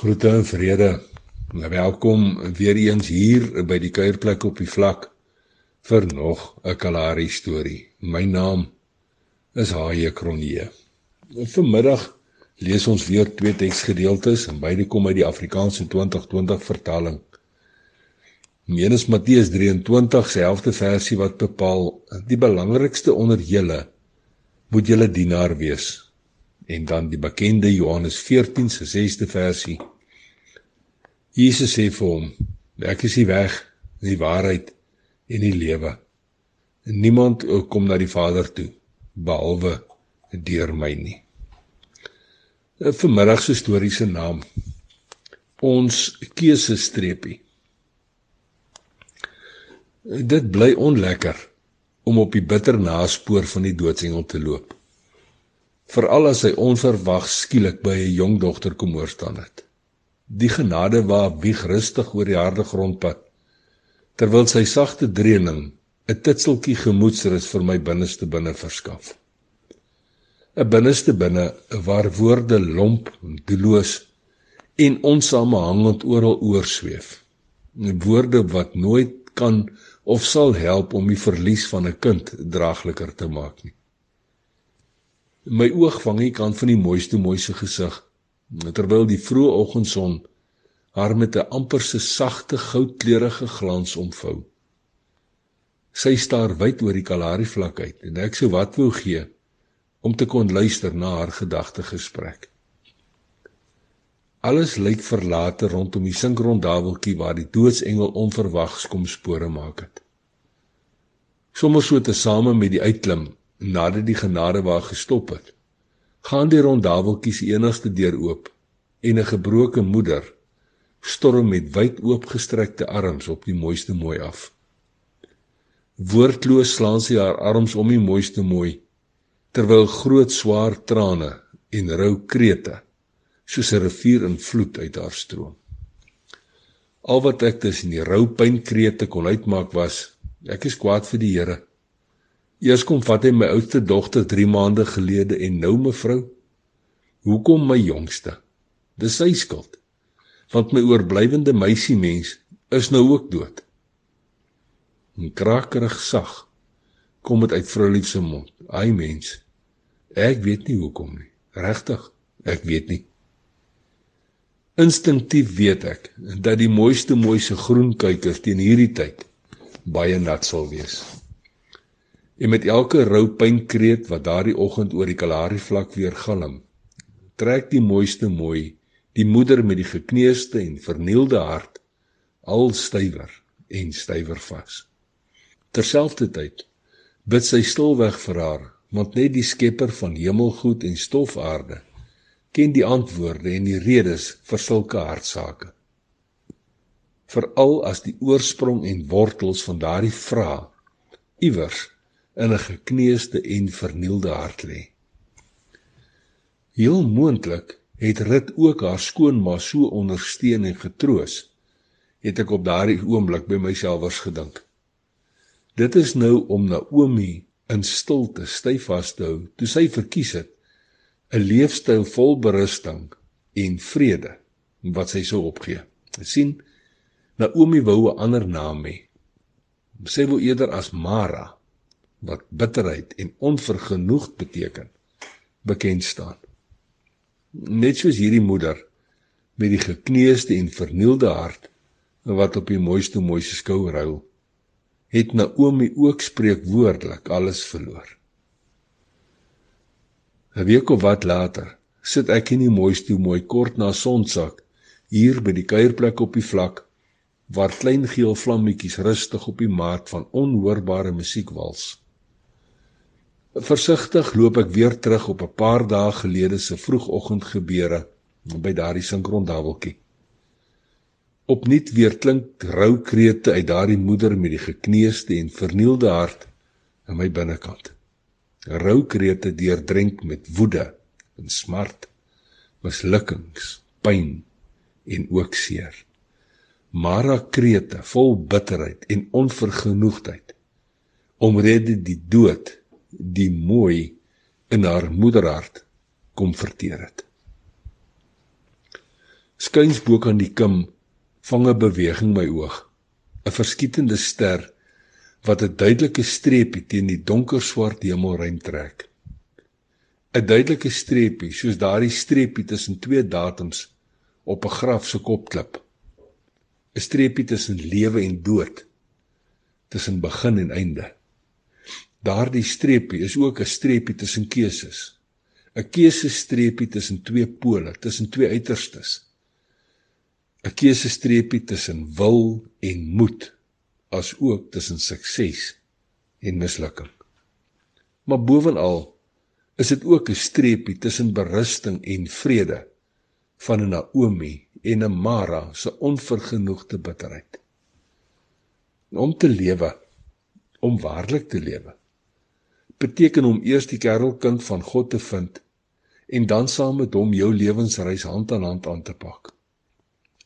Groete en vrede. Welkom weer eens hier by die kuierplek op die vlak vir nog 'n Kalahari storie. My naam is Haie Kronje. Vanmiddag lees ons weer twee teksgedeeltes en beide kom uit die Afrikaanse 2020 vertaling. Een is Matteus 23 selfde versie wat bepaal die belangrikste onder julle moet julle dienaar wees en dan die bekende Johannes 14 se 6de versie. Jesus sê vir hom: "Ek is die weg, die waarheid en die lewe. Niemand kom na die Vader toe behalwe deur my nie." 'n Vanmiddag se storie se naam ons keuse streepie. Dit bly onlekker om op die bitter naspoor van die doodsengel te loop veral as hy onverwags skielik by 'n jong dogter kom hoor staan het. Die genade waar wieg rustig oor die harde grondpad terwyl sy sagte dreuning 'n titseltjie gemoedsrus vir my binneste binne verskaf. 'n Binneste binne waar woorde lomp doelloos en onsamehangend oral oorsweef. Woorde wat nooit kan of sal help om die verlies van 'n kind draagliker te maak nie. My oog vang die kant van die mooiste mooiste gesig terwyl die vroeë oggendson haar met 'n amper se sagte goudkleurige glans omvou. Sy staar wyd oor die Kalahari vlak uit en ek sou wat wou gee om te kon luister na haar gedagte gesprek. Alles lyk verlate rondom die sinkrondaveltjie waar die doodsengel onverwags kom spore maak het. Sommers so te same met die uitklim nadat die genade waar gestop het, gaan die rondaweltjies enigste deur oop en 'n gebroke moeder storm met wyd oopgestrekte arms op die mooiste mooi af. Woordloos slaan sy haar arms om die mooiste mooi terwyl groot swaar trane en rou krete soos 'n rivier in vloed uit haar stroom. Al wat ek tussen die rou pynkrete kon uitmaak was ek is kwaad vir die Here Eers kom vat hy my oudste dogter 3 maande gelede en nou mevrou. Hoekom my jongste? Dis sy skuld. Want my oorblywende meisie mens is nou ook dood. En krakerig sag kom dit uit vrou lief se mond. Ai mens. Ek weet nie hoekom nie. Regtig, ek weet nie. Instinktief weet ek dat die mooiste mooiste groen kuikers teen hierdie tyd baie nat sal wees. En met elke rou pynkreet wat daardie oggend oor die Kalahari vlak weer galm, trek die mooiste mooi, die moeder met die gekneusde en vernielde hart al stywer en stywer vas. Terselfdertyd bid sy stilweg vir haar, want net die Skepper van hemelgoed en stofaarde ken die antwoorde en die redes vir sulke hartsake. Veral as die oorsprong en wortels van daardie vraag iewers in 'n gekneusde en vernielde hart lê. Heel moontlik het Rut ook haar skoonma so ondersteun en getroos, het ek op daardie oomblik by myself gedink. Dit is nou om Naomi in stilte styf vas te hou toe sy verkies het 'n leefstyl vol berusting en vrede wat sy sou opgee. sien Naomi wou 'n ander naam hê. Sy wou eerder as Mara wat bitterheid en onvergenoegd beteken, bekend staan. Net soos hierdie moeder met die gekneusde en vernielde hart wat op die mooiste mooiste skouer huil, het Naomi ook spreekwoordelik alles verloor. 'n Week of wat later sit ek in die mooiste mooi kort na sonsak hier by die kuierplek op die vlak waar klein geel vlammetjies rustig op die maat van onhoorbare musiek wals. Versigtig loop ek weer terug op 'n paar dae gelede se vroegoggend gebeure by daardie sinkrondaveltjie. Opnuut weer klink rou krete uit daardie moeder met die gekneusde en vernielde hart in my binnekant. Rou krete deurdrenk met woede en smart, mislukkings, pyn en ook seer. Mara krete vol bitterheid en onvergenoegdheid omrede die dood die mooi in haar moederhart kom verteer het. Skuins bo kan die kim vang 'n beweging my oog. 'n Verskietende ster wat 'n duidelike streepie teen die donker swart hemelruim trek. 'n Duidelike streepie soos daardie streepie tussen twee datums op 'n graf se kopklip. 'n Streepie tussen lewe en dood, tussen begin en einde. Daardie streepie is ook 'n streepie tussen keuses. 'n Keusestreepie tussen twee pole, tussen twee uiterstes. 'n Keusestreepie tussen wil en moed, as ook tussen sukses en mislukking. Maar bovenal is dit ook 'n streepie tussen berusting en vrede van 'n Naomi en 'n Mara se onvergenoegde bitterheid. Om te lewe, om waarlik te lewe, beteken om eers die kerelkind van God te vind en dan saam met hom jou lewensreis hand aan hand aan te pak.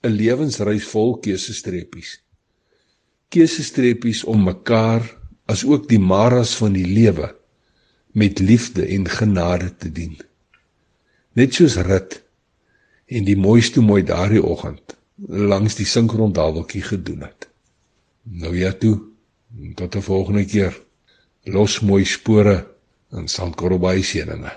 'n Lewensreis vol keusestreepies. Keusestreepies om mekaar as ook die maras van die lewe met liefde en genade te dien. Net soos rit en die mooiste mooi daardie oggend langs die sinkrondaweltjie gedoen het. Nou ja toe, tot 'n volgende keer los mooi spore in Sandkorrelbaai seëninge.